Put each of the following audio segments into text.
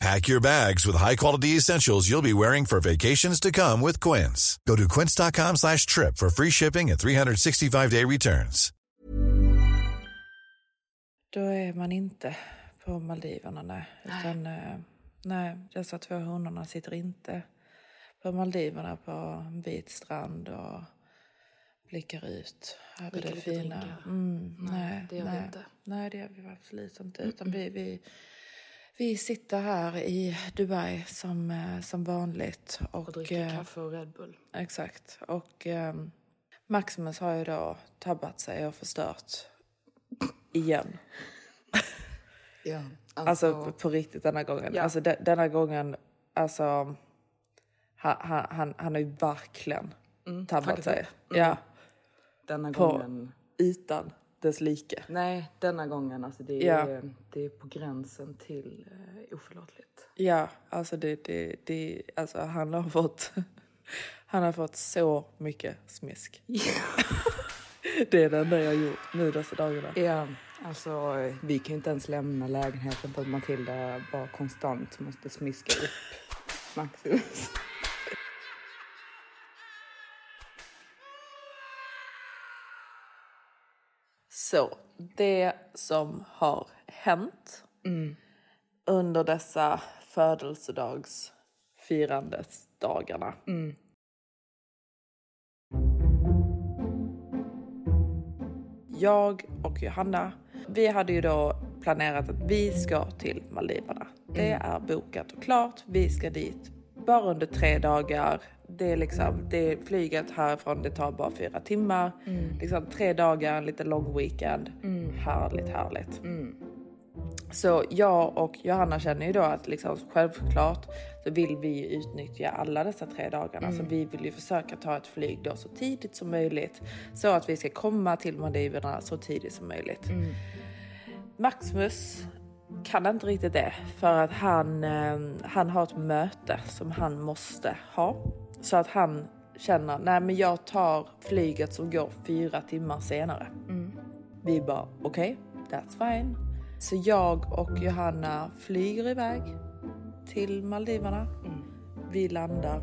Pack your bags with high-quality essentials you'll be wearing for vacations to come with Quince. Go to quince.com slash trip for free shipping and 365-day returns. Då är man inte på Maldiverna, nej. Utan, eh, nej, dessa två honorna sitter inte på Maldiverna på en vit strand och blickar ut över det fina. Mm, Nej, nej, det gör vi nej. inte. Nej, det gör vi absolut inte. Utan vi, vi, vi sitter här i Dubai som, eh, som vanligt. Och, Och dricker eh, kaffe och Red Bull. Exakt. Och ehm, Maximus har ju då tabbat sig och förstört igen. Ja, Alltså, på, på riktigt denna gången. Ja. Alltså de, denna gången, alltså han, han, han, han har ju verkligen tabbat fuckat sig. upp. Ja, denna på gången... ytan dess like. Nej, denna gången alltså det Ja. är, det är på gränsen till uh, oförlåtligt. Ja, alltså det, det, det, alltså han har fått, han har fått så mycket smisk. Det är det enda jag har gjort nu dessa dagarna. Ja, alltså eh, vi kan ju inte ens lämna lägenheten för att Matilda bara konstant måste smiska upp Maximus. Så det som har hänt under dessa födelsedagsfirandesdagarna. Jag och Johanna, vi hade ju då planerat att vi ska till Maldiverna. Det är bokat och klart. Vi ska dit bara under tre dagar. Det är liksom, det är flyget härifrån, det tar bara fyra timmar. Liksom tre dagar, en lite lång weekend. Härligt, härligt. Så jag och Johanna känner ju då att liksom, självklart så vill vi utnyttja alla dessa tre dagarna. Så vi vill ju försöka ta ett flyg då så tidigt som möjligt. Så att vi ska komma till Maldiverna så tidigt som möjligt. Maximus kan inte riktigt det för att han, eh, han har ett möte som han måste ha. Så att han känner, nej men jag tar flyget som går fyra timmar senare. Vi bara, okej, that's fine. Så jag och Johanna flyger iväg till Maldiverna. Vi landar.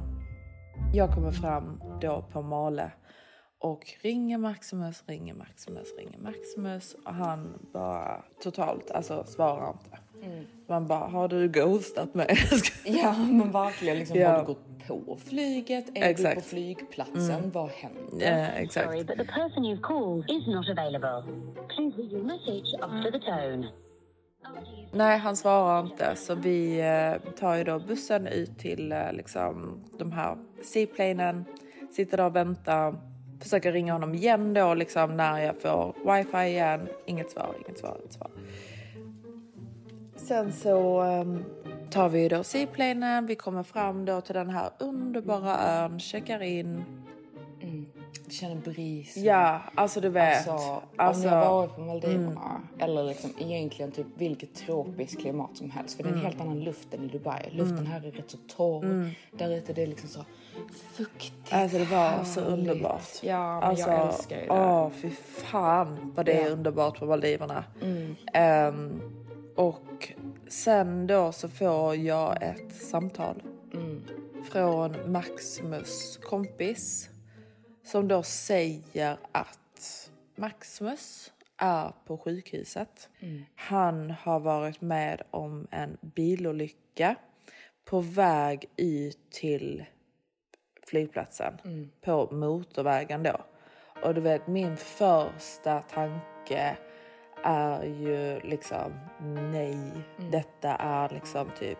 Jag kommer fram då på Male och ringer Maximus, ringer Maximus, ringer Maximus och han bara totalt, alltså svarar inte. Man bara, har du ghostat mig? Ja, men verkligen. Liksom, Ja. Har du gått på flyget? Är du Exakt. på flygplatsen? Vad händer? Ja, exakt. Sorry, but the person you've called is not available. Please leave your message after the tone. Nej, han svarar inte. Så vi eh, tar ju då bussen ut till eh, liksom, de här seaplanen. Sitter där och väntar. Försöker ringa honom igen då liksom, när jag får wifi igen. Inget svar, inget svar, inget svar. Sen så ehm, tar vi då seaplanen. Vi kommer fram då till den här underbara ön. Checkar in. Du känner bris. Ja, alltså du vet. Alltså, Alltså, om ni har varit på Maldiverna eller liksom egentligen typ vilket tropiskt klimat som helst. För det är en helt annan luft än i Dubai. Luften här är rätt så torr. Där ute det är liksom så fuktigt. Alltså det var så underbart. Ja, men alltså, jag älskar ju det. Åh, fy fan vad det är Ja. underbart på Maldiverna. Mm. Ehm, och sen då så får jag ett samtal Mm. från Maximus kompis som då säger att Maximus är på sjukhuset. Mm. Han har varit med om en bilolycka på väg ut till flygplatsen Mm. på motorvägen då. Och du vet, min första tanke är ju liksom nej, detta är liksom typ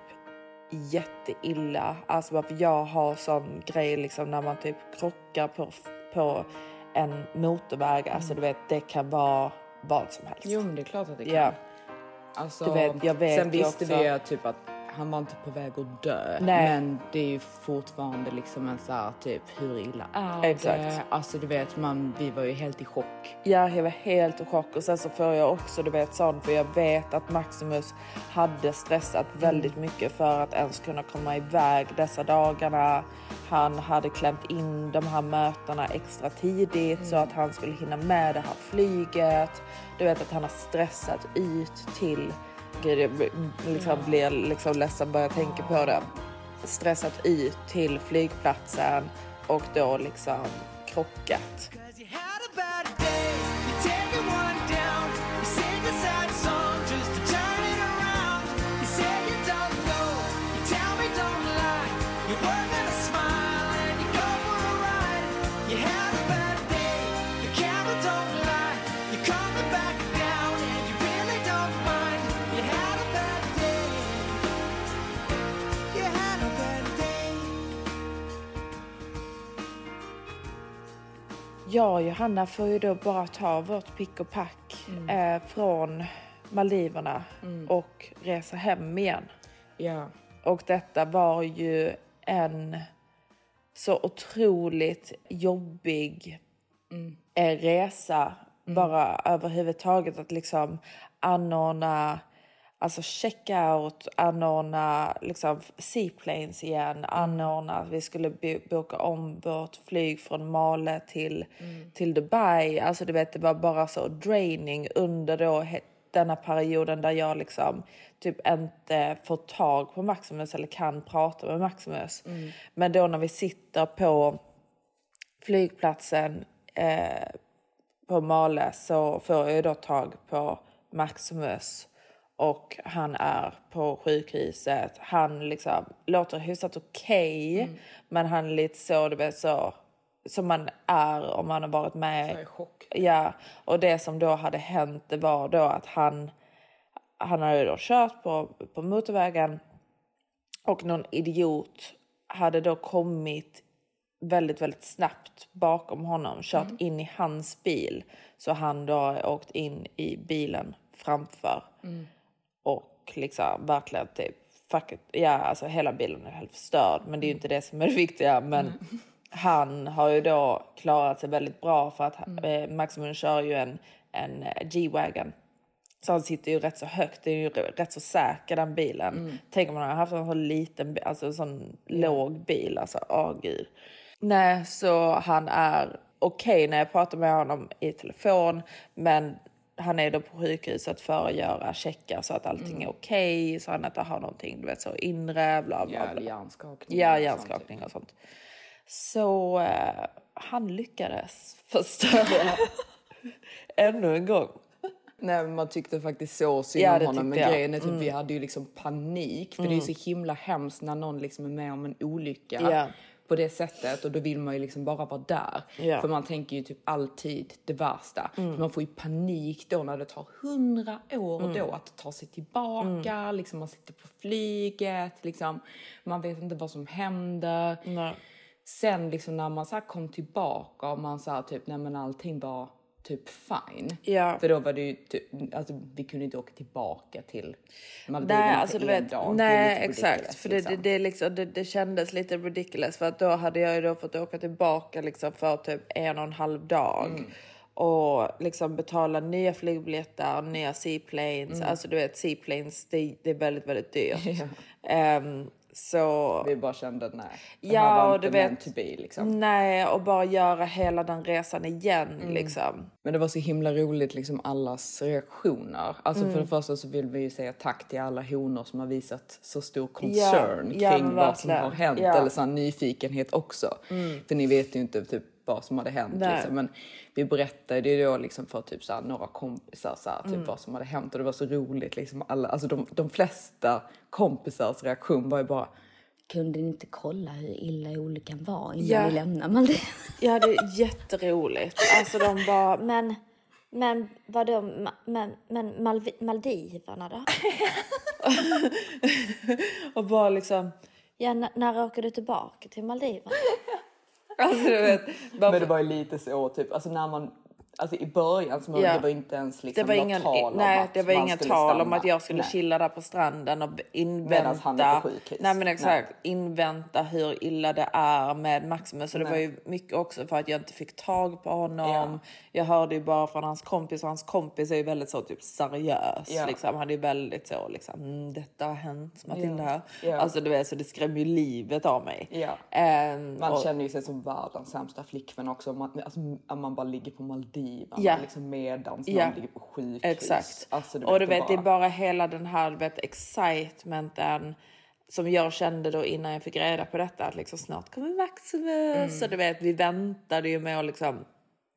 jätteilla. Alltså varför jag har sån grej liksom när man typ krockar på, på en motorväg. Alltså du vet, det kan vara vad som helst. Jo men det är klart att det kan. Ja. Alltså, Du vet, jag vet sen visste också- vi typ att han var inte på väg att dö. Nej. Men det är ju fortfarande liksom en så här typ hur illa är Exakt. det? Alltså du vet man, vi var ju helt i chock. Ja, jag var helt i chock och sen så får jag också du vet sån för jag vet att Maximus hade stressat väldigt mycket för att ens kunna komma iväg dessa dagarna. Han hade klämt in de här mötena extra tidigt så att han skulle hinna med det här flyget. Du vet att han har stressat ut till Gud, jag blir- liksom blir liksom ledsen bara jag tänker på det. Stressat ut till flygplatsen och då liksom krockat. Och Johanna får ju då bara ta vårt pick och pack eh, från Maldiverna och resa hem igen. Ja. Och detta var ju en så otroligt jobbig eh, resa. Bara överhuvudtaget att liksom anordna alltså checkout, anordna liksom seaplanes igen, anordna att vi skulle bo- boka om vårt flyg från Male till, till Dubai. Alltså du vet, det var bara så draining under då denna perioden där jag liksom typ inte får tag på Maximus eller kan prata med Maximus. Men då när vi sitter på flygplatsen eh, på Male så får jag då tag på Maximus och han är på sjukhuset. Han liksom låter hyfsat okej men han är lite så, du vet så som man är om man har varit med. Ja, och det som då hade hänt det var då att han, han hade då kört på, på motorvägen och någon idiot hade då kommit väldigt, väldigt snabbt bakom honom, kört in i hans bil. Så han då åkt in i bilen framför. Och liksom verkligen typ, fuck it. Ja, alltså hela bilen är helt förstörd. Men det är ju inte det som är det viktiga. Men han har ju då klarat sig väldigt bra för att eh, Maximum kör ju en, en eh, G-Wagon. Så han sitter ju rätt så högt, det är ju rätt så säker den bilen. Tänk om man hade haft en sån liten, alltså en sån låg bil, alltså åh gud. Nej, så han är okej när jag pratar med honom i telefon, men han är då på sjukhuset för att göra checkar så att allting är okej, så han inte har någonting, du vet så inre, bla bla bla. hjärnskakning. Ja, hjärnskakning och sånt. Så eh, han lyckades förstöra ännu en gång. Nej, man tyckte faktiskt så synd Ja, om honom. Men jag. Mm. grejen är typ, vi hade ju liksom panik. För det är så himla hemskt när någon liksom är med om en olycka. Ja. På det sättet och då vill man ju liksom bara vara där. Ja. För man tänker ju typ alltid det värsta. Så man får ju panik då när det tar hundra år då att ta sig tillbaka. Liksom man sitter på flyget. Liksom, man vet inte vad som händer. Nej. Sen liksom när man så kom tillbaka och man sa typ nej men allting var typ fine. Ja. För då var det ju typ, alltså vi kunde inte åka tillbaka till Maldiverna Nej, alltså en vet, dag. Nej exakt. För det, liksom. det, det, liksom, det, det kändes lite ridiculous för att då hade jag ju då fått åka tillbaka liksom för typ en och en halv dag. Mm. Och liksom betala nya flygbiljetter, nya seaplanes. Mm. Alltså du vet seaplanes, det, det är väldigt, väldigt dyrt. Ehm, så... Vi bara kände nej, Ja, och du vet- to be liksom. Nej, och bara göra hela den resan igen Mm. liksom. Men det var så himla roligt liksom allas reaktioner. Alltså Mm. för det första så vill vi ju säga tack till alla honor som har visat så stor concern ja, kring men vad som har hänt. Ja. Mm. Eller sån nyfikenhet också. För ni vet ju inte typ vad som hade hänt. Liksom. Men vi berättade ju då liksom för typ så här, några kompisar så här, typ Mm. vad som hade hänt. Och det var så roligt. Liksom alla, alltså de, de flesta kompisars reaktion var ju bara kunde ni inte kolla hur illa olyckan var innan Ja. ni lämnade Maldiverna? Ja, det är jätteroligt. Alltså de bara, Men, men vadå, men, men Malvi- Maldiverna då? och bara liksom, Ja, när åker du tillbaka till Maldiverna? Alltså du vet. Bara Men det var ju lite så typ, alltså när man, alltså i början så Ja. det var inte ens liksom Det var ingen, tal om nej, att det var inget tal stanna. om att jag skulle Nej. chilla där på stranden och Medan han är invänta. på sjukhus. Nej men exakt, invänta hur illa det är med Maximus. Så det Nej. var ju mycket också för att jag inte fick tag på honom. Ja. Jag hörde ju bara från hans kompis och hans kompis är ju väldigt så typ seriös. Ja. Liksom. Han är ju väldigt så liksom, mm, detta har hänt Matilda. Ja. Alltså du vet så det skrämmer ju livet av mig. Ja. Ehm, Man och- känner ju sig som världens sämsta flickvän också. Man, alltså, man bara ligger på Maldiverna Ja. liksom medans Ja. någon ligger på sjukhus. Exakt. Alltså, och du vet, det är bara hela den här du vet, excitementen som jag kände då innan jag fick reda på detta. Att liksom snart kommer Maximus. Och du vet, vi väntade ju med att liksom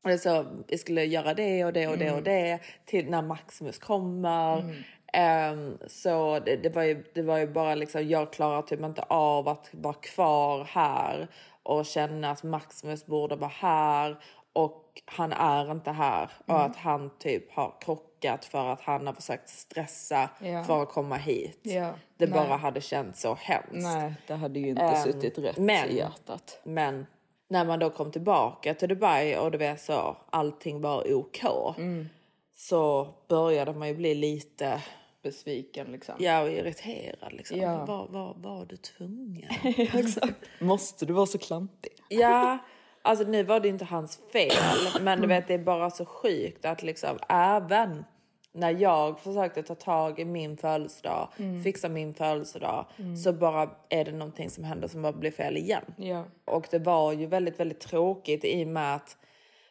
Alltså, vi skulle göra det och det och det och det till när Maximus kommer. Ehm, så det, det, var ju, det var ju bara liksom, jag klarar typ inte av att vara kvar här och känna att Maximus borde vara här och han är inte här och att han typ har krockat för att han har försökt stressa Ja. för att komma hit. Ja, Det nej. bara hade känts så hemskt. Nej, det hade ju inte Ehm, suttit rätt men- i hjärtat. Men när man då kom tillbaka till Dubai och det var så, allting var OK. Mm. Så började man ju bli lite Besviken liksom. ja, och irriterad. Liksom. Ja. Var, var, var du tvungen? Måste du vara så klantig? ja, alltså nu var det inte hans fel. Men du vet, det är bara så sjukt att liksom även när jag försökte ta tag i min födelsedag, Mm. fixa min födelsedag, så bara är det någonting som händer som bara blir fel igen. Ja. Och det var ju väldigt, väldigt tråkigt i och med att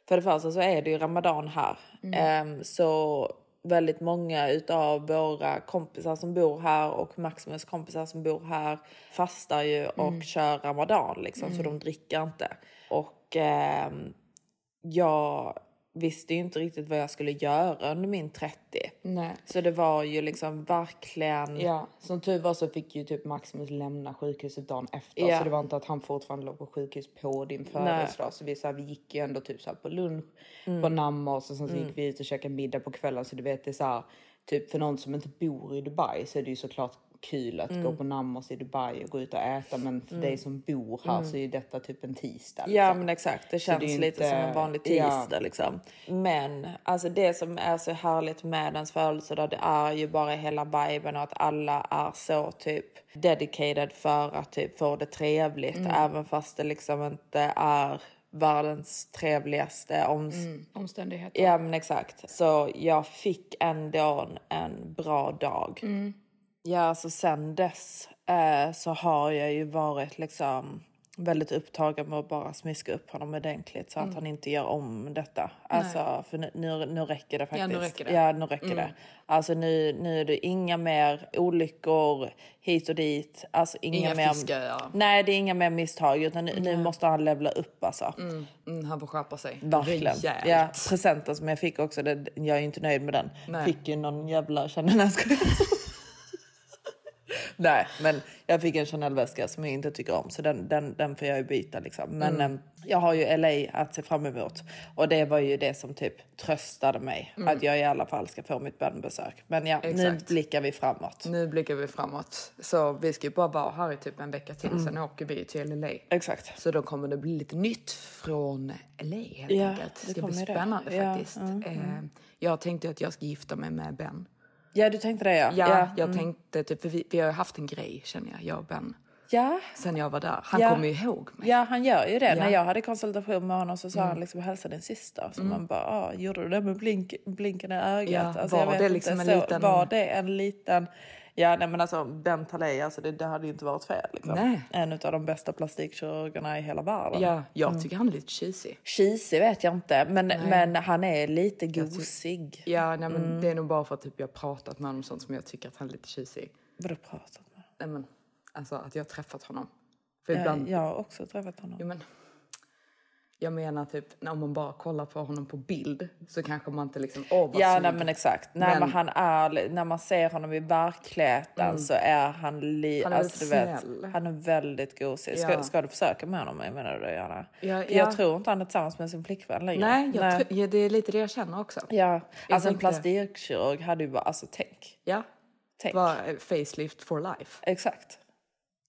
för det första så är det ju Ramadan här. Ehm, så väldigt många utav våra kompisar som bor här och Maximus kompisar som bor här fastar ju och kör Ramadan liksom, så de dricker inte. Och ehm, jag visste ju inte riktigt vad jag skulle göra under min 30. Nej. Så det var ju liksom verkligen... Ja, som tur var så fick ju typ Maximus lämna sjukhuset dagen efter. Ja. Så det var inte att han fortfarande låg på sjukhus på din födelsedag. Så vi, så här, vi gick ju ändå typ så på lunch Mm. på Nammos och sen så gick vi ut och käkade middag på kvällen. Så du vet det är så här, typ för någon som inte bor i Dubai så är det ju såklart kul att Mm. gå på Nammos i Dubai och gå ut och äta. Men för dig som bor här så är detta typ en tisdag. Ja liksom. men exakt, det känns det lite inte- som en vanlig ja. tisdag liksom. Men alltså det som är så härligt med ens födelsedag det är ju bara hela viben och att alla är så typ dedicated för att typ få det trevligt. Mm. Även fast det liksom inte är världens trevligaste om... Omständigheter. Ja men exakt. Så jag fick ändå en, en bra dag. Ja, så sen dess eh, så har jag ju varit liksom väldigt upptagen med att bara smiska upp honom ordentligt så att han inte gör om detta. Alltså, för nu, nu, nu räcker det faktiskt. Ja, nu räcker det. Ja, nu räcker det. Alltså nu, nu är det inga mer olyckor hit och dit. Alltså inga, Inga mer... fisköar. Nej, det är inga mer misstag utan nu, nu måste han levla upp alltså. Mm, han får skärpa sig. Verkligen. Rejält. Ja, presenten som jag fick också, det, jag är inte nöjd med den. Nej. Fick ju någon jävla Chanel. Nej, men jag fick en Chanel-väska som jag inte tycker om så den, den, den får jag ju byta liksom. Men Mm. em, jag har ju LA att se fram emot och det var ju det som typ tröstade mig att jag i alla fall ska få mitt bönbesök. Men ja, nu Mm. Exakt. blickar vi framåt. Nu blickar vi framåt. Så vi ska ju bara vara här i typ en vecka till. Sen åker vi till LA. Exakt. Så då kommer det bli lite nytt från LA helt Ja, enkelt. det Det ska bli kommer det. spännande Ja, faktiskt. mm, Eh, jag tänkte att jag ska gifta mig med Ben. Ja, du tänkte det ja. Ja, ja. jag tänkte typ, för vi, vi har haft en grej känner jag, jag och Ben. ja. Sen jag var där. Han Ja. kommer ju ihåg mig. Ja, han gör ju det. Ja. När jag hade konsultation med honom så sa han liksom hälsa din syster. Så man bara, ah, gjorde du det med blink, blinken i ögat? Ja, alltså, var det liksom så, liten- Var det en liten... Ja, nej men alltså Ben Talay, alltså det, det hade ju inte varit fel. Liksom. Nej. En av de bästa plastikkirurgerna i hela världen. Ja, jag tycker han är lite cheesy. Cheesy vet jag inte, men, men han är lite gosig. Ja, nej, men Mm. det är nog bara för att typ, jag har pratat med honom om sånt som jag tycker att han är lite cheesy. Vad har du pratat med? Nej, men, alltså att jag har träffat honom. För Ja, ibland... jag har också träffat honom. Jo, men, Jag menar typ när man bara kollar på honom på bild så kanske man inte liksom, åh vad Ja, nej, men exakt. Nej, Men- men han är, när man ser honom i verkligheten så är han... Li, Han är alltså, vet, han är väldigt gosig. Ska, Ja. ska du försöka med honom? Menar du det, Johanna? Ja, ja. Jag tror inte han är tillsammans med sin flickvän längre. Nej, Tr- ja, det är lite det jag känner också. Ja, alltså en plastikkirurg hade ju bara, alltså tänk. Ja, Tänk. var eh, facelift for life. Exakt.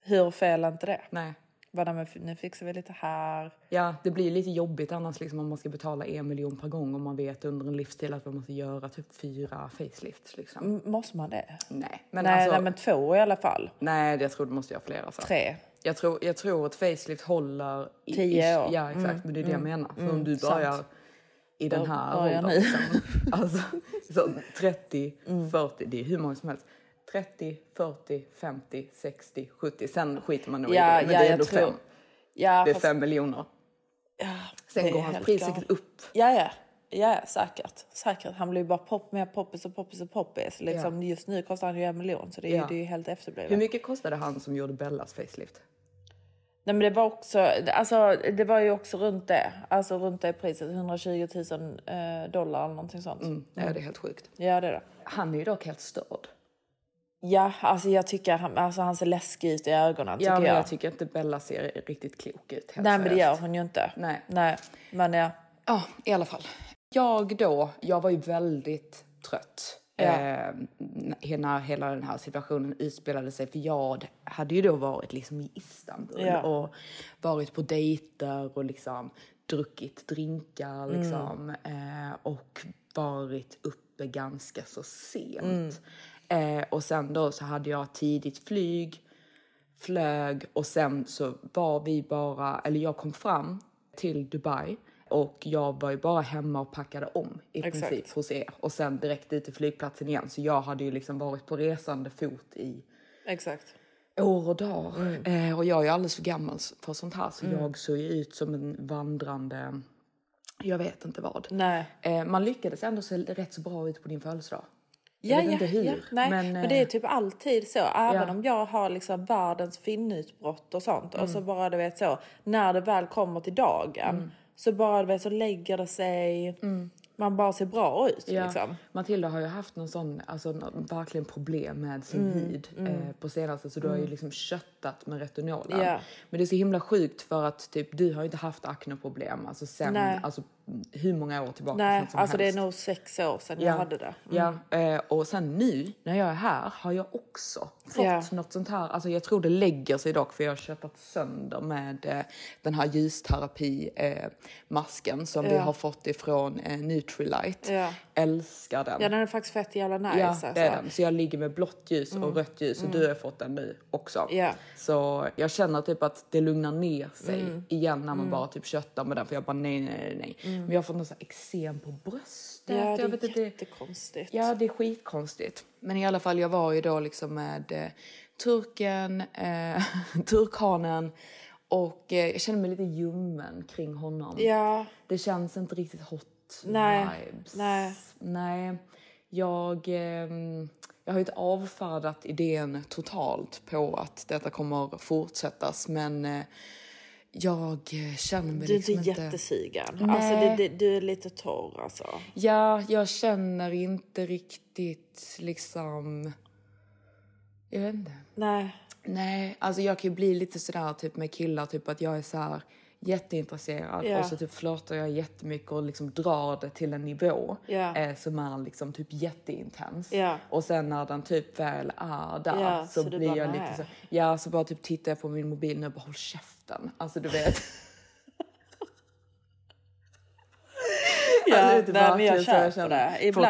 Hur fel är inte det? Nej. Bara, men nu fixar vi lite här. Ja, det blir lite jobbigt annars liksom om man ska betala en miljon per gång om man vet under en livstid att man måste göra typ fyra facelifts liksom. Måste man det? Nej, men nej, alltså, nej, men två i alla fall. nej, jag tror du måste göra fler alltså. Tre. Jag tror, jag tror att facelift håller i Tio år. Ja, exakt. Men det är det jag menar. Så om du sant. börjar i den här åldern. Liksom, alltså, så 30, 40, det är hur många som helst. 30, 40, 50, 60, 70. Sen skiter man nog Ja, i det. Men ja, det är ändå tror- fem. Ja, Det är fast- fem miljoner. Ja, Sen går hans pris säkert upp. Ja, ja. Ja, säkert. säkert. Han blir bara pop, mer poppis och poppis och poppis. Liksom, Just nu kostar han ju en miljon så det är, Ja. det är ju helt efterblivet. Hur mycket kostade han som gjorde Bellas facelift? Nej, men det var också, alltså, det var ju också runt det. Alltså runt det priset, 120 000 eh, dollar eller någonting sånt. Ja, det är helt sjukt. Ja, det är det. Han är ju dock helt störd. Ja, alltså jag tycker han, alltså, han ser läskig ut i ögonen tycker Ja, men jag. jag tycker inte Bella ser riktigt klok ut. Nej, men det gör hon ju inte. Nej. Nej, men ja. Ja, i alla fall. Jag då, jag var ju väldigt trött. Ja. Eh, när hela den här situationen utspelade sig. För jag hade ju då varit liksom i Istanbul Ja. och varit på dejter och liksom druckit drinkar Mm. liksom. Eh, och varit uppe ganska så sent. Mm. Eh, och sen då så hade jag tidigt flyg flög och sen så var vi bara, eller jag kom fram till Dubai och jag var ju bara hemma och packade om i Exakt. princip hos er och sen direkt ut till flygplatsen igen. Så jag hade ju liksom varit på resande fot i Exakt. år och dagar. Mm. Eh, och jag är alldeles för gammal för sånt här så jag såg ju ut som en vandrande, jag vet inte vad. Eh, man lyckades ändå se rätt så bra ut på din födelsedag. Ja, vet ja, inte hur, ja. Nej, men, men, eh, det är typ alltid så. Även Ja. om jag har liksom världens finnutbrott och sånt. Och Mm. så bara du vet så. När det väl kommer till dagen. Mm. Så bara du vet så lägger det sig. Man bara ser bra ut Ja, liksom. Matilda har ju haft någon sån, alltså verkligen problem med sin Mm, hud Eh, på senaste så du har ju liksom köttat med retinolen. Men det är så himla sjukt för att typ du har ju inte haft akneproblem alltså sen, Nej. alltså hur många år tillbaka Nej, alltså det är helst. nog sex år sedan jag hade det. Ja, eh, och sen nu när jag är här har jag också fått Ja. något sånt här. Alltså jag tror det lägger sig dock för jag har köttat sönder med eh, den här ljusterapi eh, som vi Ja. har fått ifrån Nutrilite. Ja. Älskar den. Ja, den är faktiskt fett jävla nice. Ja, alltså. det är den. Så jag ligger med blått ljus och rött ljus och du har fått den nu också. Ja. Så jag känner typ att det lugnar ner sig Mm. igen när man bara typ köttar med den. För jag bara nej, nej, nej, nej. Men jag har fått här eksem på bröstet. Ja, det vet är inte. jättekonstigt. Ja, det är skitkonstigt. Men i alla fall, jag var ju då liksom med eh, turken, eh, turkhanen och eh, jag känner mig lite ljummen kring honom. Ja, Det känns inte riktigt hot Nej, vibes. nej. Nej. Jag, ehm, jag har ju inte avfärdat idén totalt på att detta kommer fortsättas men eh, jag eh, känner mig du är liksom inte inte... jättesugen. Alltså det, du är lite torr alltså. Ja, jag känner inte riktigt liksom... Jag vet inte. Nej. Nej, alltså jag kan ju bli lite sådär typ med killar, typ att jag är så här jätteintresserad Ja. och så typ flörtar jag jättemycket och liksom drar det till en nivå Ja. eh, som är liksom typ jätteintens. Ja. Och sen när den typ väl är där så, så blir jag nej. lite så, ja så bara typ tittar jag på min mobil nu och bara håll käften. Alltså du vet. Ja, är nej, men jag känner.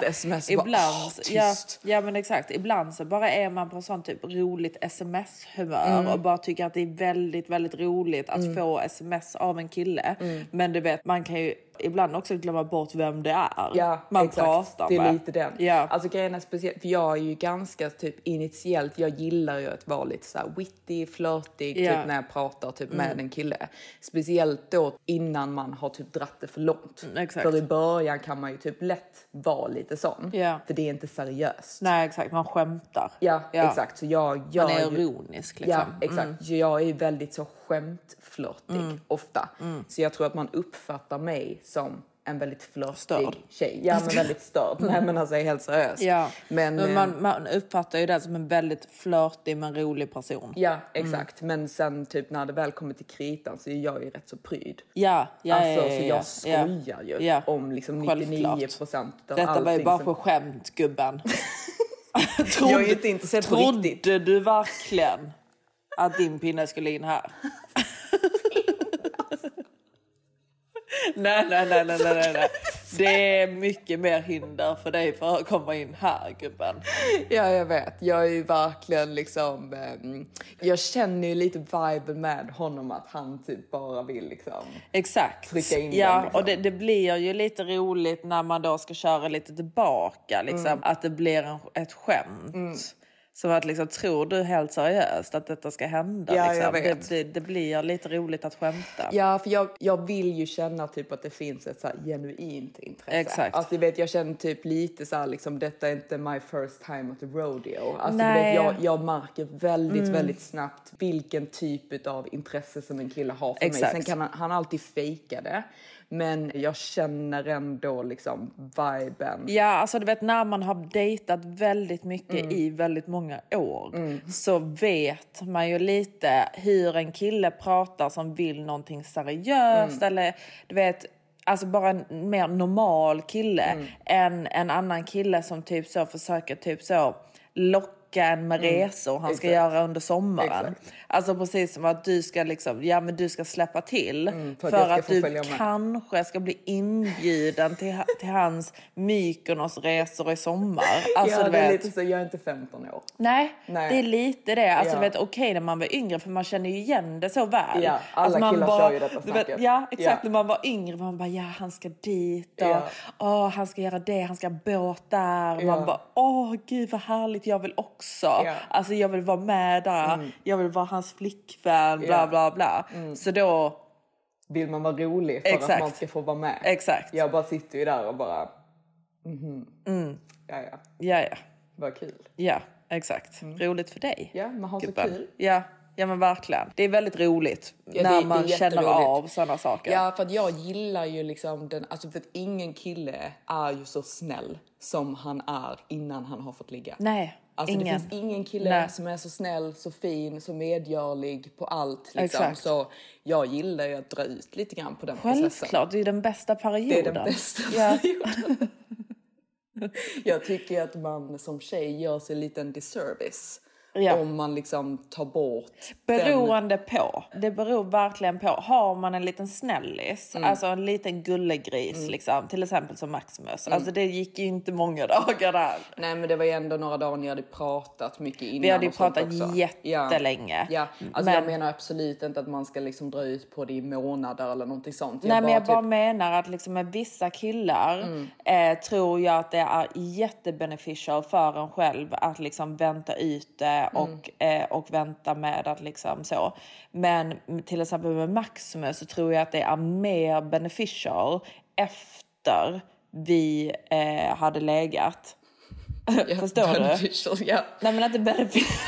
det. Sms bara, ibland, "Åh, ja, tyst." ja men exakt. Ibland så bara är man på sånt typ roligt sms-humör Mm. och bara tycker att det är väldigt, väldigt roligt att få sms av en kille. Mm. Men du vet, man kan ju ibland också glömma bort vem det är Ja, man exakt. pratar Det är med. lite den. Ja. Alltså grejen är speciellt, för jag är ju ganska typ initiellt, jag gillar ju att vara lite så här witty, flörtig Ja. Mm. typ när jag pratar typ med en kille. Speciellt då innan man har typ dratt det för långt. Mm. För i början kan man ju typ lätt vara lite sån. Ja. För det är inte seriöst. Nej exakt, man skämtar. Ja, Ja. exakt. Så jag gör Man är ju- ironisk liksom. Ja, exakt. Så Jag är ju väldigt så skämtflörtig Mm. ofta. Så jag tror att man uppfattar mig som en väldigt flörtig Störd. tjej. Ja, men väldigt störd. Nej, men alltså helt seriöst. Ja, Men, men, eh, man, man uppfattar ju det som en väldigt flörtig men rolig person. Ja, exakt. Men sen typ när det väl kommer till kritan så är jag ju rätt så pryd. Ja, ja, alltså, ja, ja, så ja, jag skojar ju ja. om liksom Självklart. 99 procent av Detta var ju allting bara som- på skämt gubben. Jag är inte intresserad på Trodde riktigt. du verkligen att din pinne skulle in här? Nej, nej, nej, nej, nej, nej. Det är mycket mer hinder för dig för att komma in här gubben. Ja, jag vet. Jag är ju verkligen liksom... ehm, jag känner ju lite viben med honom att han typ bara vill liksom... Exakt. Trycka in ja, den, liksom. och det, det blir ju lite roligt när man då ska köra lite tillbaka. Liksom, Mm. Att det blir en, ett skämt. Så att liksom, tror du helt seriöst att detta ska hända? Ja, liksom? jag vet. Det, det, det blir lite roligt att skämta. Ja, för jag, jag vill ju känna typ att det finns ett så genuint intresse. Exakt. Alltså, vet, jag känner typ lite så här, liksom, detta är inte my first time at the rodeo. Alltså, Nej. vet, jag, jag märker väldigt, väldigt snabbt vilken typ av intresse som en kille har för Exakt. mig. Sen kan han, han alltid fejka det. Men jag känner ändå liksom viben. Ja, alltså du vet när man har dejtat väldigt mycket Mm. i väldigt många år så vet man ju lite hur en kille pratar som vill någonting seriöst Mm. eller du vet Alltså bara en mer normal kille Mm. än en annan kille som typ så försöker typ så locka en med resor han ska Mm. Exakt. göra under sommaren. Exakt. Alltså precis som att du ska liksom, ja men du ska släppa till Mm, för för, att du med. kanske ska bli inbjuden till, till hans Mykonosresor i sommar. Alltså, ja, du det är vet, lite så, jag är inte 15 år. Nej, Nej. det är lite det. Alltså, Ja. du vet, okej när man var yngre för man känner ju igen det så väl. Ja, alla alltså, man killar bara- kör ju detta vet, snacket. Ja, exakt. Ja. När man var yngre man bara, ja han ska dit och Ja. åh, han ska göra det, han ska ha båt där. Och. Man bara, åh gud vad härligt, jag vill också. Ja. Mm. Alltså jag vill vara med där, jag vill vara hans flickvän, bla Ja. Mm. bla bla. Så då, Vill man vara rolig för Exakt. att man ska få vara med. exakt. Jag bara sitter ju där och bara... Mhm. Ja, ja. Ja, ja. Vad kul. Ja, exakt. Roligt för dig. Mm. Ja, man har så gubben. kul. Ja, ja men verkligen. Det är väldigt roligt det- när det man känner jätteroligt. av sådana saker. Ja, för att jag gillar ju liksom den, alltså för att ingen kille är ju så snäll som han är innan han har fått ligga. Nej, Alltså ingen. det finns ingen kille Nej. som är så snäll, så fin, så medgörlig på allt. Liksom. Exakt. Så jag gillar ju att dra ut lite grann på den processen. Självklart, det är den bästa perioden. Det är den bästa Ja. perioden. Jag tycker att man som tjej gör sig lite en disservice. Ja. Om man liksom tar bort den... Beroende på. Det beror verkligen på. Har man en liten snällis, Mm. alltså en liten gullegris liksom, till exempel som Maximus. Alltså det gick ju inte många dagar där. Nej men det var ju ändå några dagar ni hade pratat mycket innan. Vi hade ju pratat också. jättelänge. Ja, ja. Alltså jag Men- menar absolut inte att man ska liksom dra ut på det i månader eller någonting sånt. Nej men jag bara typ- menar att liksom med vissa killar Mm. eh, tror jag att det är jättebeneficial för en själv att liksom vänta ut det Mm. Och, eh, och vänta med att liksom så. Men till exempel med Maximus så tror jag att det är mer beneficial efter vi eh, hade legat. Ja, Förstår du? Ja. Nej men det beneficial.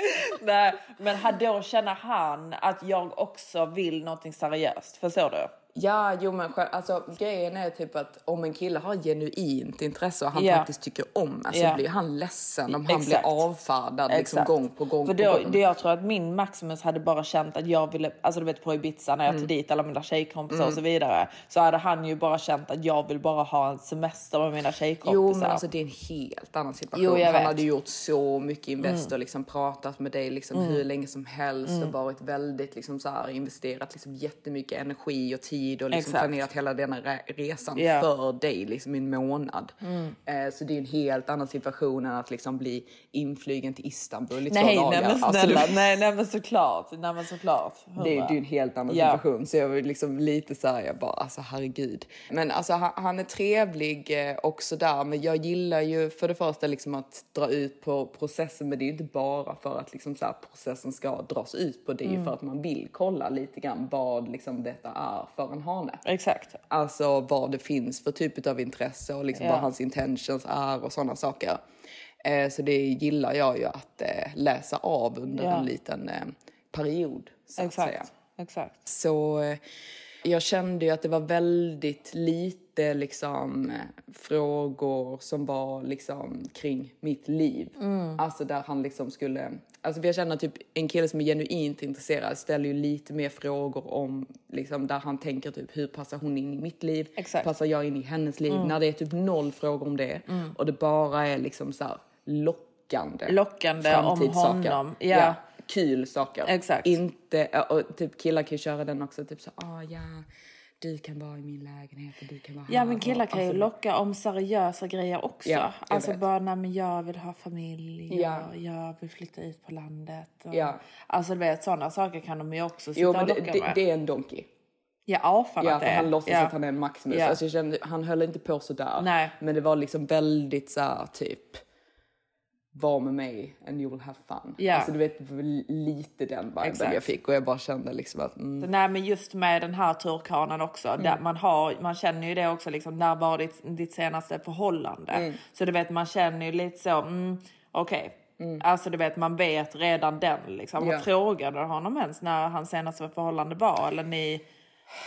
Nej, men då känner han att jag också vill någonting seriöst. Förstår du? Ja, jo men alltså, grejen är typ att om en kille har genuint intresse och han Ja. faktiskt tycker om en så Ja. blir han ledsen om han Exakt. blir avfärdad liksom, gång på gång För på då, gång. det jag tror att min Maximus hade bara känt att jag ville, alltså du vet på Ibiza när jag Mm. tog dit alla mina tjejkompisar och så vidare. Så hade han ju bara känt att jag vill bara ha en semester med mina tjejkompisar. Jo men alltså det är en helt annan situation. Jo, han vet. Mm. hade gjort så mycket invest och liksom pratat med dig liksom hur länge som helst och varit väldigt liksom så här, investerat liksom jättemycket energi och tid gravid och liksom Exakt. planerat hela denna re- resan Ja. för dig liksom i en månad. Eh, så det är en helt annan situation än att liksom bli inflygen till Istanbul i Nej, två dagar. nej men Alltså, snälla, det- nej, nej men såklart. Nej men såklart. det, det är ju en helt annan Ja. situation. Så jag var liksom lite så här, jag bara alltså herregud. Men alltså han, han är trevlig eh, också där. Men jag gillar ju för det första liksom att dra ut på processen. Men det är ju inte bara för att liksom så här, processen ska dras ut på. Det är ju för att man vill kolla lite grann vad liksom detta är för en hane. Exakt. Alltså vad det finns för typ av intresse och liksom Ja. vad hans intentions är och sådana saker. Eh, så det gillar jag ju att eh, läsa av under Ja. en liten eh, period. Så. Exakt. Exakt. Så eh, jag kände ju att det var väldigt lite liksom, frågor som var liksom, kring mitt liv. Alltså där han liksom skulle... Alltså jag känner typ en kille som är genuint intresserad ställer ju lite mer frågor om liksom, där han tänker typ hur passar hon in i mitt liv? Exakt. Passar jag in i hennes liv? När det är typ noll frågor om det och det bara är liksom så här lockande. Lockande om honom, ja. Kul saker. Exakt. Inte, ja, och typ killar kan ju köra den också, typ så ah ja, du kan vara i min lägenhet och du kan vara Ja här. men killar och- kan ju alltså, locka om seriösa grejer också. Ja, alltså vet. bara, nej men jag vill ha familj, Ja. jag, jag vill flytta ut på landet. Och, Ja. Alltså du vet sådana saker kan de ju också sitta Jo och men det, locka det, med. det är en donkey. Ja, fan Ja, att det är. han låtsas ja. att han är en Maximus. Ja. Alltså, kände, han höll inte på sådär. Nej. Men det var liksom väldigt så här, typ var med mig and you will have fun. Ja. Alltså du vet lite den viben Exakt. jag fick och jag bara kände liksom att mm, Nej men just med den här turkanen också. Där man, har, man känner ju det också liksom. När var ditt, ditt senaste förhållande? Mm. Så du vet man känner ju lite så. Mm, Okej. Alltså du vet man vet redan den liksom. Ja. Och frågade honom ens när hans senaste förhållande var? Eller ni,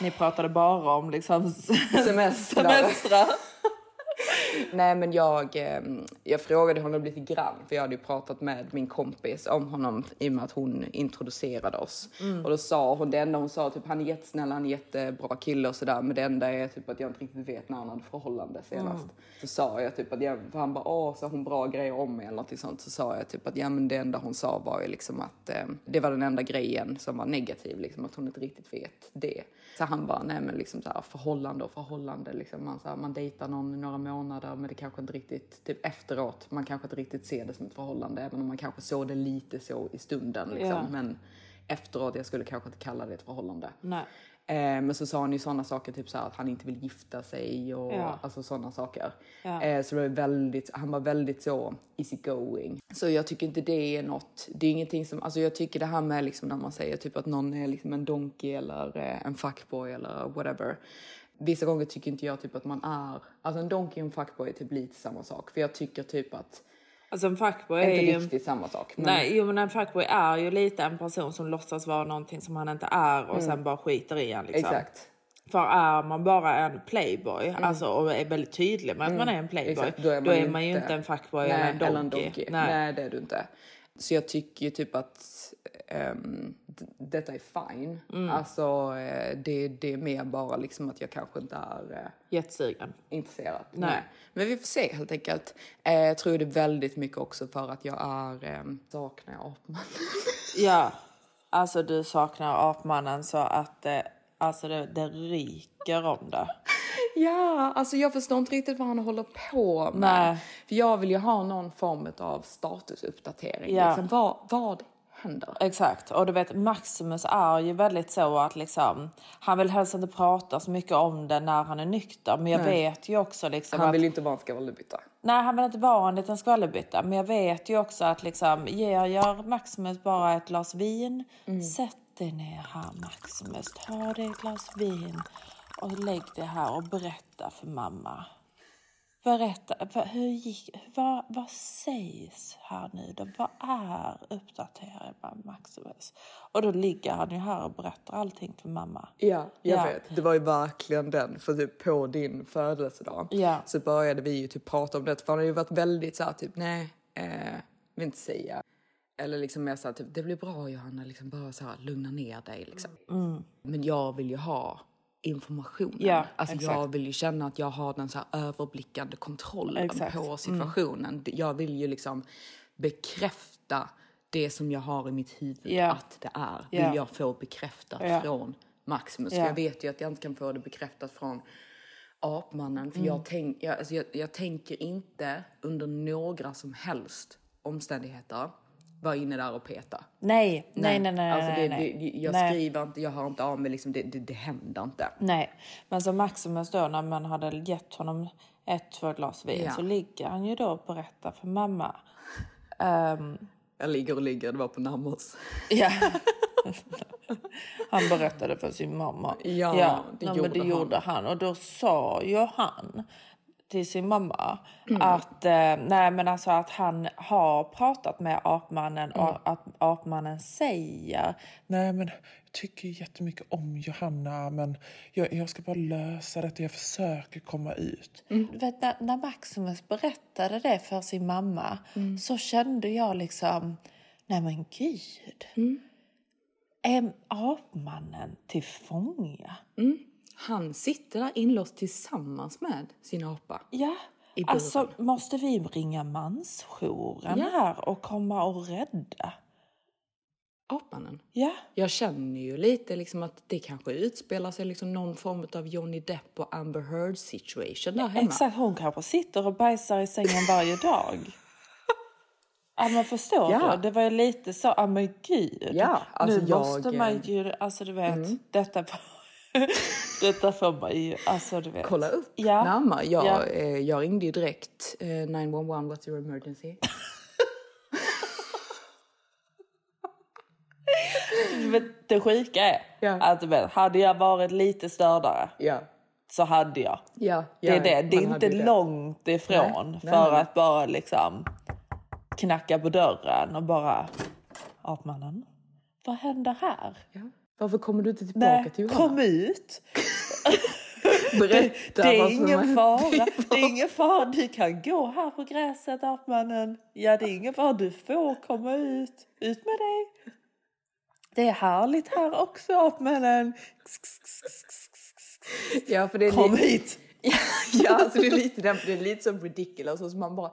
ni pratade bara om liksom Semestrar. semestrar? Nej men jag, eh, jag frågade honom lite grann för jag hade ju pratat med min kompis om honom i och med att hon introducerade oss. Och då sa hon, det enda hon sa typ han är jättesnäll, han är jättebra kille och sådär men det enda är typ att jag inte riktigt vet när han hade förhållande senast. Så sa jag typ att jag, för han bara åh sa hon bra grejer om mig eller något sånt så sa jag typ att ja men det enda hon sa var ju liksom att eh, det var den enda grejen som var negativ liksom att hon inte riktigt vet det. Så han bara nej men liksom så här, förhållande och förhållande liksom man, så här, man dejtar någon i några månader men det kanske inte riktigt typ efteråt man kanske inte riktigt ser det som ett förhållande även om man kanske såg det lite så i stunden liksom Ja. men efteråt jag skulle kanske inte kalla det ett förhållande. Nej. Eh, men så sa han ju sådana saker, typ så att han inte vill gifta sig och Ja. alltså sådana saker. Ja. Eh, så det var väldigt, han var väldigt så easy going. Så jag tycker inte det är något, det är ingenting som, alltså jag tycker det här med liksom när man säger typ att någon är liksom en donkey eller eh, en fuckboy eller whatever. Vissa gånger tycker inte jag typ att man är, alltså en donkey och en fuckboy är typ lite samma sak. För jag tycker typ att, Alltså en fuckboy är inte ju... riktigt samma sak. Men, Nej, jo men en fuckboy är ju lite en person som låtsas vara någonting som han inte är och sen bara skiter i en liksom. Exakt. För är man bara en playboy alltså, och är väldigt tydlig med att man är en playboy, Mm. Exakt, då är man, ju inte en fuckboy nej, eller en donkey. Nej. Nej. det är du inte. Så jag tycker ju typ att d- detta är fine. Mm. Alltså eh, det, det är mer bara liksom att jag kanske inte är eh, Jättesugen. intresserad. Nej. Men vi får se helt enkelt. Eh, jag tror det är väldigt mycket också för att jag är, saknar jag apman. Ja, alltså du saknar apmannen så att alltså det, det ryker om det. ja, alltså jag förstår inte riktigt vad han håller på med. Nej. För jag vill ju ha någon form av statusuppdatering. Ja. Liksom, vad, vad händer? Exakt, och du vet Maximus är ju väldigt så att liksom han vill helst inte prata så mycket om det när han är nykter. Men jag Nej. vet ju också liksom Han att vill ju inte vara en skvallerbytta. Nej, han vill inte vara en liten skvallerbytta. Men jag vet ju också att liksom, ger jag Maximus bara ett glas vin. Sätt dig ner här Maximus. Ta dig ett glas vin och lägg dig här och berätta för mamma. Berätta, hur gick, vad, vad sägs här nu då? Vad är uppdateringen med Maximus? Och då ligger han ju här och berättar allting för mamma. Ja, jag Ja. vet. Det var ju verkligen den. För typ på din födelsedag Ja. så började vi ju typ prata om det. För han har ju varit väldigt så här typ nej, eh, vill inte säga. Eller liksom mer så här typ det blir bra Johanna, liksom bara så här lugna ner dig liksom. Men jag vill ju ha informationen. Mm. Ja, alltså exakt. jag vill ju känna att jag har den så överblickande kontrollen Exakt. Mm. på situationen. Jag vill ju liksom bekräfta det som jag har i mitt huvud Ja. att det är. Vill jag få bekräftat Ja. från Maximus. Jag vet ju att jag inte kan få det bekräftat från apmannen. För Mm. jag, tänk, jag, alltså jag, jag tänker inte under några som helst omständigheter vara inne där och peta. Nej, nej, nej, nej. Alltså nej, det, nej. Det, jag nej. skriver inte, jag hör inte av mig, liksom, det, det, det händer inte. Nej, men så Maximus då när man hade gett honom ett, två glas vin Ja. så ligger han ju då och berättar för mamma. Ehm, Jag ligger och ligger, det var på Nammos. ja. han berättade för sin mamma. Ja, det nej, gjorde det han. gjorde han. Och då sa ju han till sin mamma Mm. att, eh, nej, men alltså att han har pratat med apmannen Mm. och att apmannen säger Nej, men jag tycker jättemycket om Johanna, men jag, jag ska bara lösa detta. Jag försöker komma ut. Du vet, när, när Maximus berättade det för sin mamma så kände jag liksom, nej men gud. Är apmannen till fånga? Han sitter där inlåst tillsammans med sin apa. Ja, alltså måste vi ringa mansjouren Ja. här och komma och rädda? Apmannen. Ja, Jag känner ju lite liksom att det kanske utspelar sig liksom någon form av Johnny Depp och Amber Heard situation där hemma. exakt. Hon kanske sitter och bajsar i sängen varje dag. Ja men förstår Ja. du? Det var ju lite så, ja men gud. Ja, alltså nu jag, måste man eh, ju, alltså du vet, detta, detta får man ju, alltså du vet. Kolla upp Ja. närmare. Jag, Ja. eh, jag ringde ju direkt eh, 911, what's your emergency? Vet, det sjuka är Ja. att vet, hade jag varit lite stördare Ja. så hade jag. Ja, Det är det. Det är inte det. långt ifrån Nej, för nej. att bara liksom knacka på dörren och bara Apmannen, vad händer här? Ja. Varför kommer du inte tillbaka Nej, till Johanna? kom ut! Berätta Det är vad som ingen fara. Det är ingen fara. Du kan gå här på gräset, apmannen. Ja, det är ingen fara. Du får komma ut. Ut med dig. Det är härligt här också, apmannen. Ja, för det är Kom lite, hit! ja, alltså det är lite den, för det är lite som ridiculous. Och så man bara,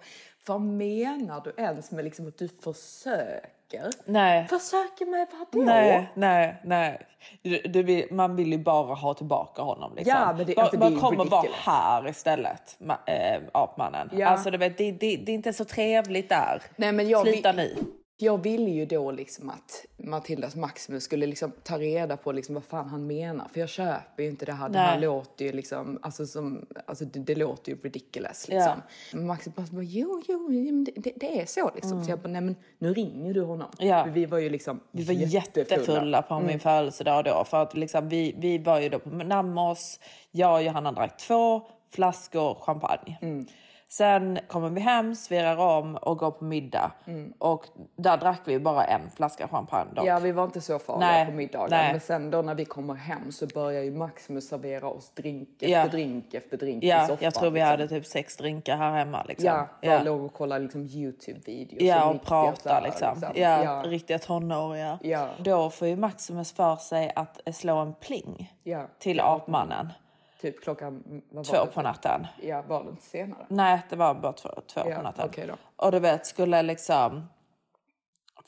vad menar du ens med liksom att du försöker? Nej. Försöker med vadå? Nej, nej, nej. Du, du man vill ju bara ha tillbaka honom. Liksom. Ja, men det- alltså, det är ju kommer vara här istället, ma, äh, apmannen. Ja. Alltså, du vet, det, det, det är inte så trevligt där. Nej, men jag Sluta vill- nu. Jag ville ju då liksom att Matildas Maximus skulle liksom ta reda på liksom vad fan han menar. För jag köper ju inte det här. Det här Nej. låter ju liksom, alltså, som, alltså det, det låter ju ridiculous liksom. Men Maximus bara, jo, jo, men det, det, är så liksom. Så jag bara, nej men nu ringer du honom. Mm. Ja. För vi var ju liksom Vi var jättefulla på min födelsedag då. För att liksom, vi, vi var ju då på Nammos. Jag och Johanna drack två flaskor champagne. Mm. Sen kommer vi hem, svirar om och går på middag. Och där drack vi bara en flaska champagne dock. Mm. Ja, vi var inte så farliga Nej, på middagen. nej. Men sen då när vi kommer hem så börjar ju Maximus servera oss drink efter Ja. drink efter drink i Ja, soffan. jag tror vi liksom. hade typ sex drinkar här hemma. Liksom. Ja, bara ja. låg och kollade liksom Youtube-videos. Ja, och riktiga så prata här, liksom. Ja, Ja, riktiga tonåringar. Ja. Då får ju Maximus för sig att slå en pling ja. till apmannen Typ klockan två på natten. Ja, var det inte senare? Nej, det var bara två, två Ja, på natten. då. Och du vet, skulle liksom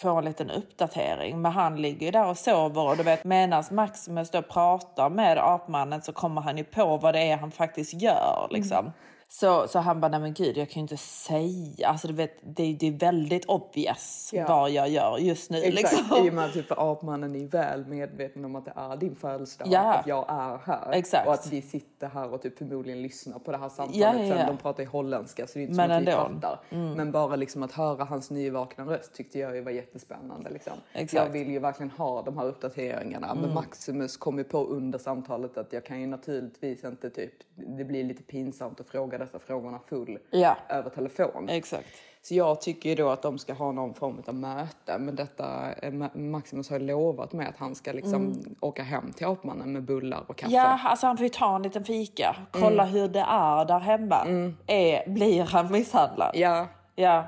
få en liten uppdatering. Men han ligger ju där och sover och du vet medan Maximus då pratar med apmannen så kommer han ju på vad det är han faktiskt gör liksom. Mm. Så, så han bara, nej men gud jag kan ju inte säga, alltså du vet det, det är väldigt obvious Ja. vad jag gör just nu Exakt, liksom. i och med att typ, apmannen är väl medveten om att det är din födelsedag. Ja. Att jag är här. Exakt. Och att vi sitter här och typ förmodligen lyssnar på det här samtalet. Ja, ja. Sen de pratar ju holländska så det är inte Men som att vi ändå. Mm. fattar. Men bara liksom att höra hans nyvakna röst tyckte jag ju var jättespännande. Liksom. Exakt. Mm. Jag vill ju verkligen ha de här uppdateringarna. Men Maximus kom ju på under samtalet att jag kan ju naturligtvis inte typ, det blir lite pinsamt att fråga dessa frågorna full Ja. över telefon. Exakt. Så jag tycker ju då att de ska ha någon form av möte. Men detta, eh, Ma- Maximus har ju lovat mig att han ska liksom åka hem till apmannen med bullar och kaffe. Mm. Ja, alltså han får ju ta en liten fika. Kolla hur det är där hemma. Är, blir han misshandlad? Ja. Ja.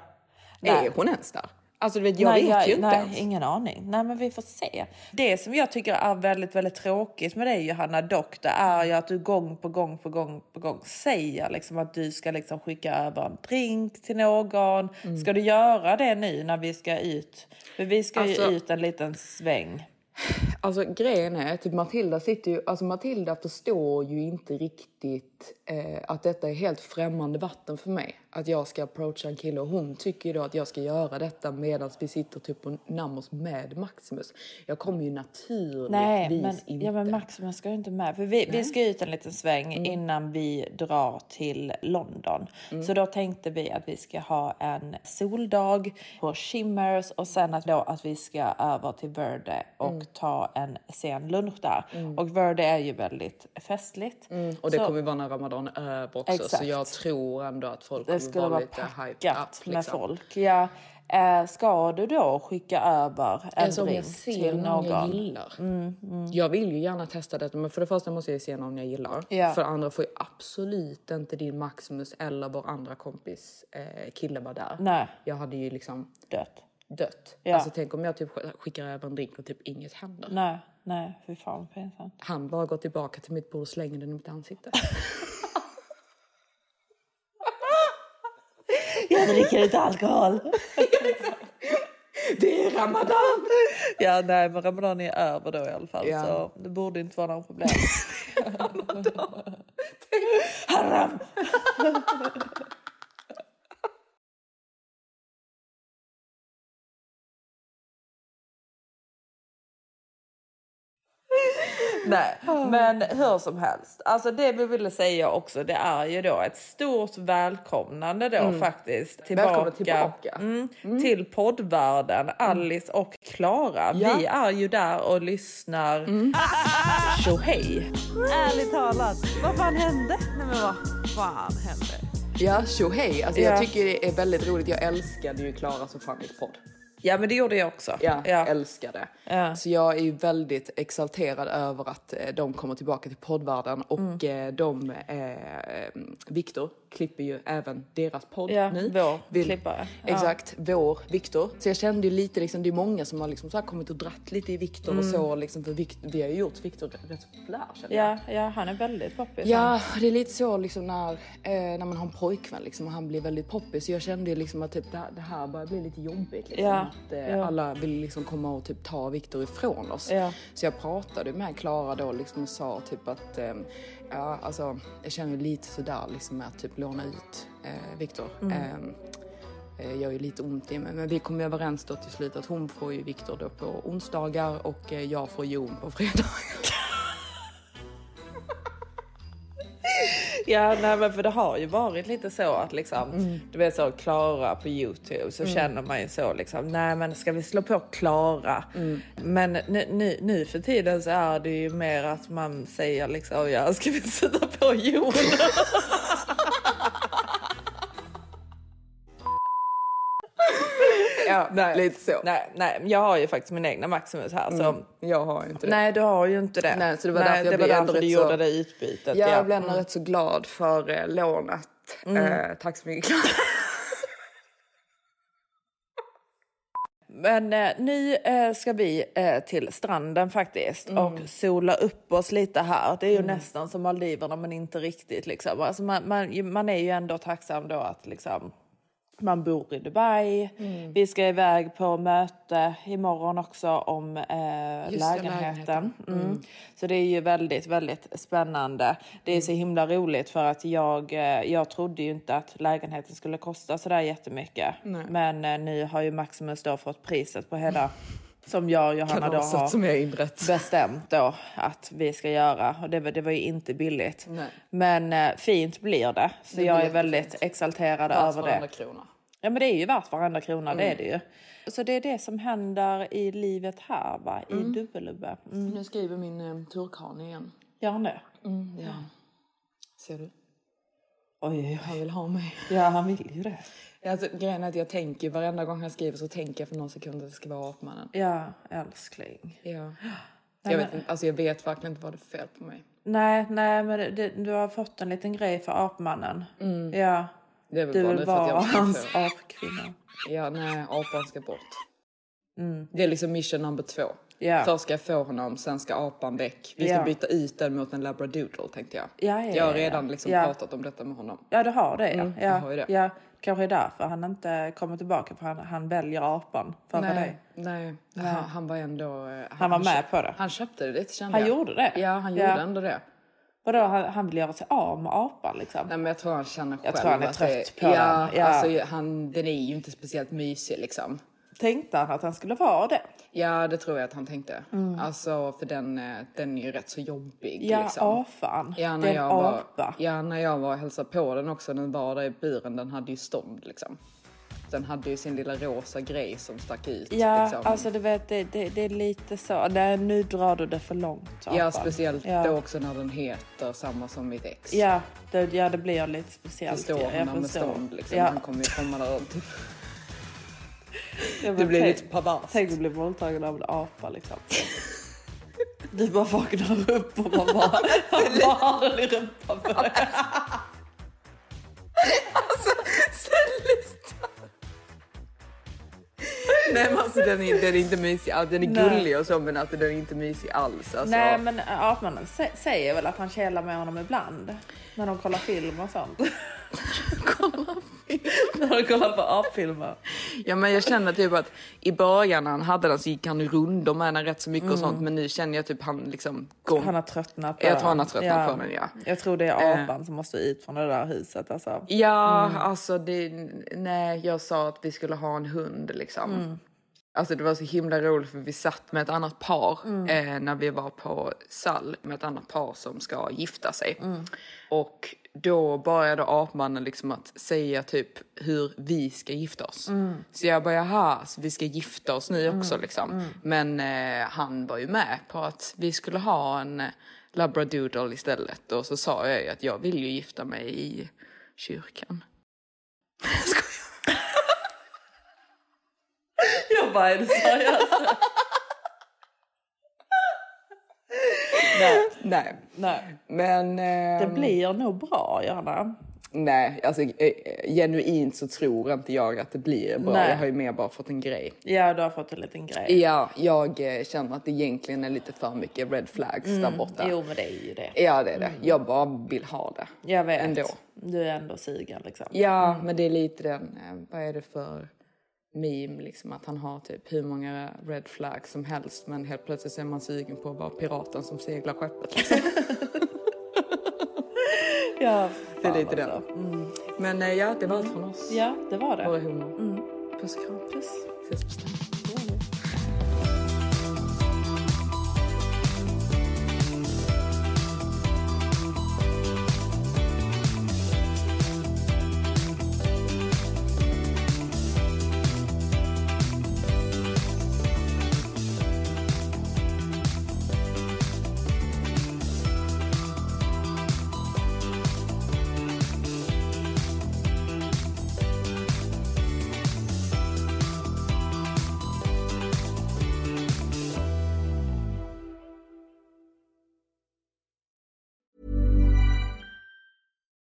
Nej. Är hon ens där? Alltså du vet, jag nej, vet jag, ju inte nej, ens. ingen aning. Nej, men vi får se. Det som jag tycker är väldigt, väldigt tråkigt med dig Johanna dock, det är ju att du gång på gång på gång på gång säger liksom att du ska liksom skicka över en drink till någon. Mm. Ska du göra det nu när vi ska ut? För vi ska Alltså- ju ut en liten sväng. Alltså grejen är, typ Matilda sitter ju, alltså Matilda förstår ju inte riktigt eh, att detta är helt främmande vatten för mig. Att jag ska approacha en kille och hon tycker ju då att jag ska göra detta medan vi sitter typ på Namos med Maximus. Jag kommer ju naturligtvis Nej, men, inte. ja, men Maximus ska ju inte med. För vi, vi ska ut en liten sväng Mm. innan vi drar till London. Så då tänkte vi att vi ska ha en soldag på Shimmers och sen att, då, att vi ska över till Verde och Mm. ta en sen lunch där. Och Verde är ju väldigt festligt. och det Så kommer vara när Ramadan är över också. Så Exakt. jag tror ändå att folk kommer skulle vara packat up. med Liksom. folk. Ja. Eh, ska du då skicka över en Alltså drink till någon jag gillar. Jag vill ju gärna testa detta men för det första måste jag se någon jag gillar. Ja. För det andra får ju absolut inte din Maximus eller vår andra kompis eh, kille vara där. Nej, Jag hade ju liksom dött. dött. Ja. Alltså tänk om jag typ sk- skickar över en drink och typ inget händer. Nej, nej, fy fan pinsamt. Han bara går tillbaka till mitt bord och slänger den i mitt ansikte. Jag dricker inte alkohol. det är ramadan! Ja, nej, men Ramadan är över då i alla fall. Ja. Så det borde inte vara några problem. Haram! Nej, men hur som helst. Alltså det vi ville säga också, det är ju då ett stort välkomnande då faktiskt tillbaka, Välkommen tillbaka. Mm, till poddvärlden. Alice och Klara. Ja. Vi är ju där och lyssnar. Tjohej! Ärligt talat, vad fan hände? Nej men vad fan hände? Ja, tjohej! Alltså Ja. jag tycker det är väldigt roligt. Jag älskade ju Klara som Fannys podd. Ja men det gjorde jag också. Ja, ja. älskar det. Ja. Så jag är ju väldigt exalterad över att eh, de kommer tillbaka till poddvärlden och Mm. eh, de, eh, Viktor klipper ju även deras podd Ja, nu. vår klippare. Ja. Exakt, vår Viktor. Så jag kände ju lite liksom, det är många som har liksom så kommit och dratt lite i Viktor och så liksom, för Vikt, vi har ju gjort Viktor rätt populär känner jag. Ja, ja, han är väldigt poppis. Ja, det är lite så liksom när, eh, när man har en pojkvän liksom, och han blir väldigt poppis. Så jag kände ju liksom att typ, det, här, det här börjar bli lite jobbigt. Liksom, Ja, att eh, ja. alla vill liksom komma och typ ta Viktor ifrån oss. Ja. Så jag pratade med Klara då liksom och sa typ att eh, ja, alltså, jag känner lite sådär liksom med att typ låna ut eh, Viktor. Mm. Eh, eh, gör ju lite ont i mig. Men vi kom överens då till slut att hon får ju Viktor då på onsdagar och eh, jag får Jon på fredagar. Ja, nej, men för det har ju varit lite så att liksom, du vet så Klara på Youtube så känner man ju så liksom, nej men ska vi slå på Klara? Men nu, nu, nu för tiden så är det ju mer att man säger liksom, ja ska vi sätta på Jon? nej, lite så. Nej, nej, jag har ju faktiskt min egna Maximus här så Jag har ju inte det. nej du har ju inte det. Nej, så det var därför jag det var blev ändå därför du så- gjorde det utbytet. Jag ja. blev ändå rätt så glad för eh, lånet. Eh, tack så mycket. Men eh, nu eh, ska vi eh, till stranden faktiskt och sola upp oss lite här. Det är ju nästan som Maldiverna men inte riktigt. Liksom. Alltså, man, man, man är ju ändå tacksam då att liksom, man bor i Dubai. Vi ska iväg på möte imorgon också om eh, lägenheten. lägenheten. Mm. Så det är ju väldigt, väldigt spännande. Det är så himla roligt för att jag, eh, jag trodde ju inte att lägenheten skulle kosta så där jättemycket. Men eh, nu har ju Maximus då fått priset på hela som jag och Johanna då har som jag bestämt då att vi ska göra. Och det, var- det var ju inte billigt. Nej. Men eh, fint blir det. Så Det jag är väldigt jättefint. exalterad Värt över det. krona. Ja men det är ju värt varenda krona, det är Mm. det ju. Så det är det som händer i livet här va, i Mm. Dubbelubbe. Mm. Nu skriver min eh, turkan igen. Gör han det? Ja. Ser du? Oj, oj, oj. Han vill ha mig. Ja han vill ju det. Alltså, grejen är att jag tänker, varenda gång han skriver så tänker jag för någon sekund att det ska vara apmannen. Ja älskling. Ja. Jag vet, alltså jag vet verkligen inte vad det är fel på mig. Nej, nej men det, det, du har fått en liten grej för apmannen. Ja. Det är väl Du bara vill vara hans apkvinna. Ja, nej, apan ska bort. Det är liksom mission number två. Ja. Först ska jag få honom, sen ska apan väck. Vi ska byta ut den mot en labradoodle tänkte jag. Ja, ja, jag har redan liksom pratat om detta med honom. Ja, du har det ja. Mm, ja, har det. Ja. Kanske är därför han inte kommer tillbaka för han, han väljer apan framför Nej, dig. nej. Han, han var ändå... eh, Han var med på det. Han köpte det, kände Han jag. gjorde det? Ja, han Ja. gjorde ändå det. Vadå, han, han vill göra sig av med apan liksom? Nej, men jag tror han känner själv Jag tror han är trött det, på ja, den. Ja. Alltså, han, den är ju inte speciellt mysig liksom. Tänkte han att han skulle vara det? Ja, det tror jag att han tänkte. Alltså, för den, eh, den är ju rätt så jobbig. Mm. Ja, liksom. afan. Ja, när är en jag var, apa. ja, när jag var och hälsade på den också, den var där i buren, den hade ju stånd liksom. Den hade ju sin lilla rosa grej som stack ut. Ja, liksom. alltså du vet, det, det, det är lite så. Nej, nu drar du det för långt. Ja, apan. speciellt ja. då också när den heter samma som mitt ex. Ja, det, ja, det blir lite speciellt. Förstår ja, hon jag när med stånd liksom. Ja. Han kommer ju komma där typ, Ja, det men blir tänk- lite perverst. Tänk att bli våldtagen av en apa liksom. Du bara vaknar upp och man bara, har den i rumpan på dig. Nej men alltså den är, den är inte mysig alls. Den är Nej. gullig och så men alltså, den är inte mysig alls. Alltså, Nej men apmannen sä- säger väl att han källar med honom ibland. När de kollar film och sånt. När de kollar på apfilmer. Ja men jag känner typ att i början när han hade den så gick han rundor med den rätt så mycket och sånt men nu känner jag typ han liksom går... Han har tröttnat på Jag tror han har tröttnat på den, ja. Jag tror det är apan som måste ut från det där huset alltså. Ja alltså det... Nej jag sa att vi skulle ha en hund liksom. Alltså det var så himla roligt för vi satt med ett annat par eh, när vi var på Sall med ett annat par som ska gifta sig. Och då började apmannen liksom att säga typ hur vi ska gifta oss. Så jag bara jaha, så vi ska gifta oss nu också liksom. Men eh, han var ju med på att vi skulle ha en eh, labradoodle istället. Och så sa jag ju att jag vill ju gifta mig i kyrkan. Skojar. Jag bara, är du seriös? Nej, Nej, nej. men... Eh, Det blir nog bra, Johanna. Nej, alltså eh, genuint så tror inte jag att det blir bra. Nej. Jag har ju mer bara fått en grej. Ja, du har fått en liten grej. Ja, jag eh, känner att det egentligen är lite för mycket red flags där borta. Jo, men det är ju det. Ja, det är det. Jag bara vill ha det. Jag vet. Ändå. Du är ändå sugen liksom. Ja, men det är lite den, eh, vad är det för meme liksom att han har typ hur många red flags som helst men helt plötsligt är man sugen på att vara piraten som seglar skeppet. Liksom. Ja, Det är lite alltså. den. Men eh, ja, det var allt från oss. Ja, det var det. Våra humor. Puss och kram. Puss. Ses på stan.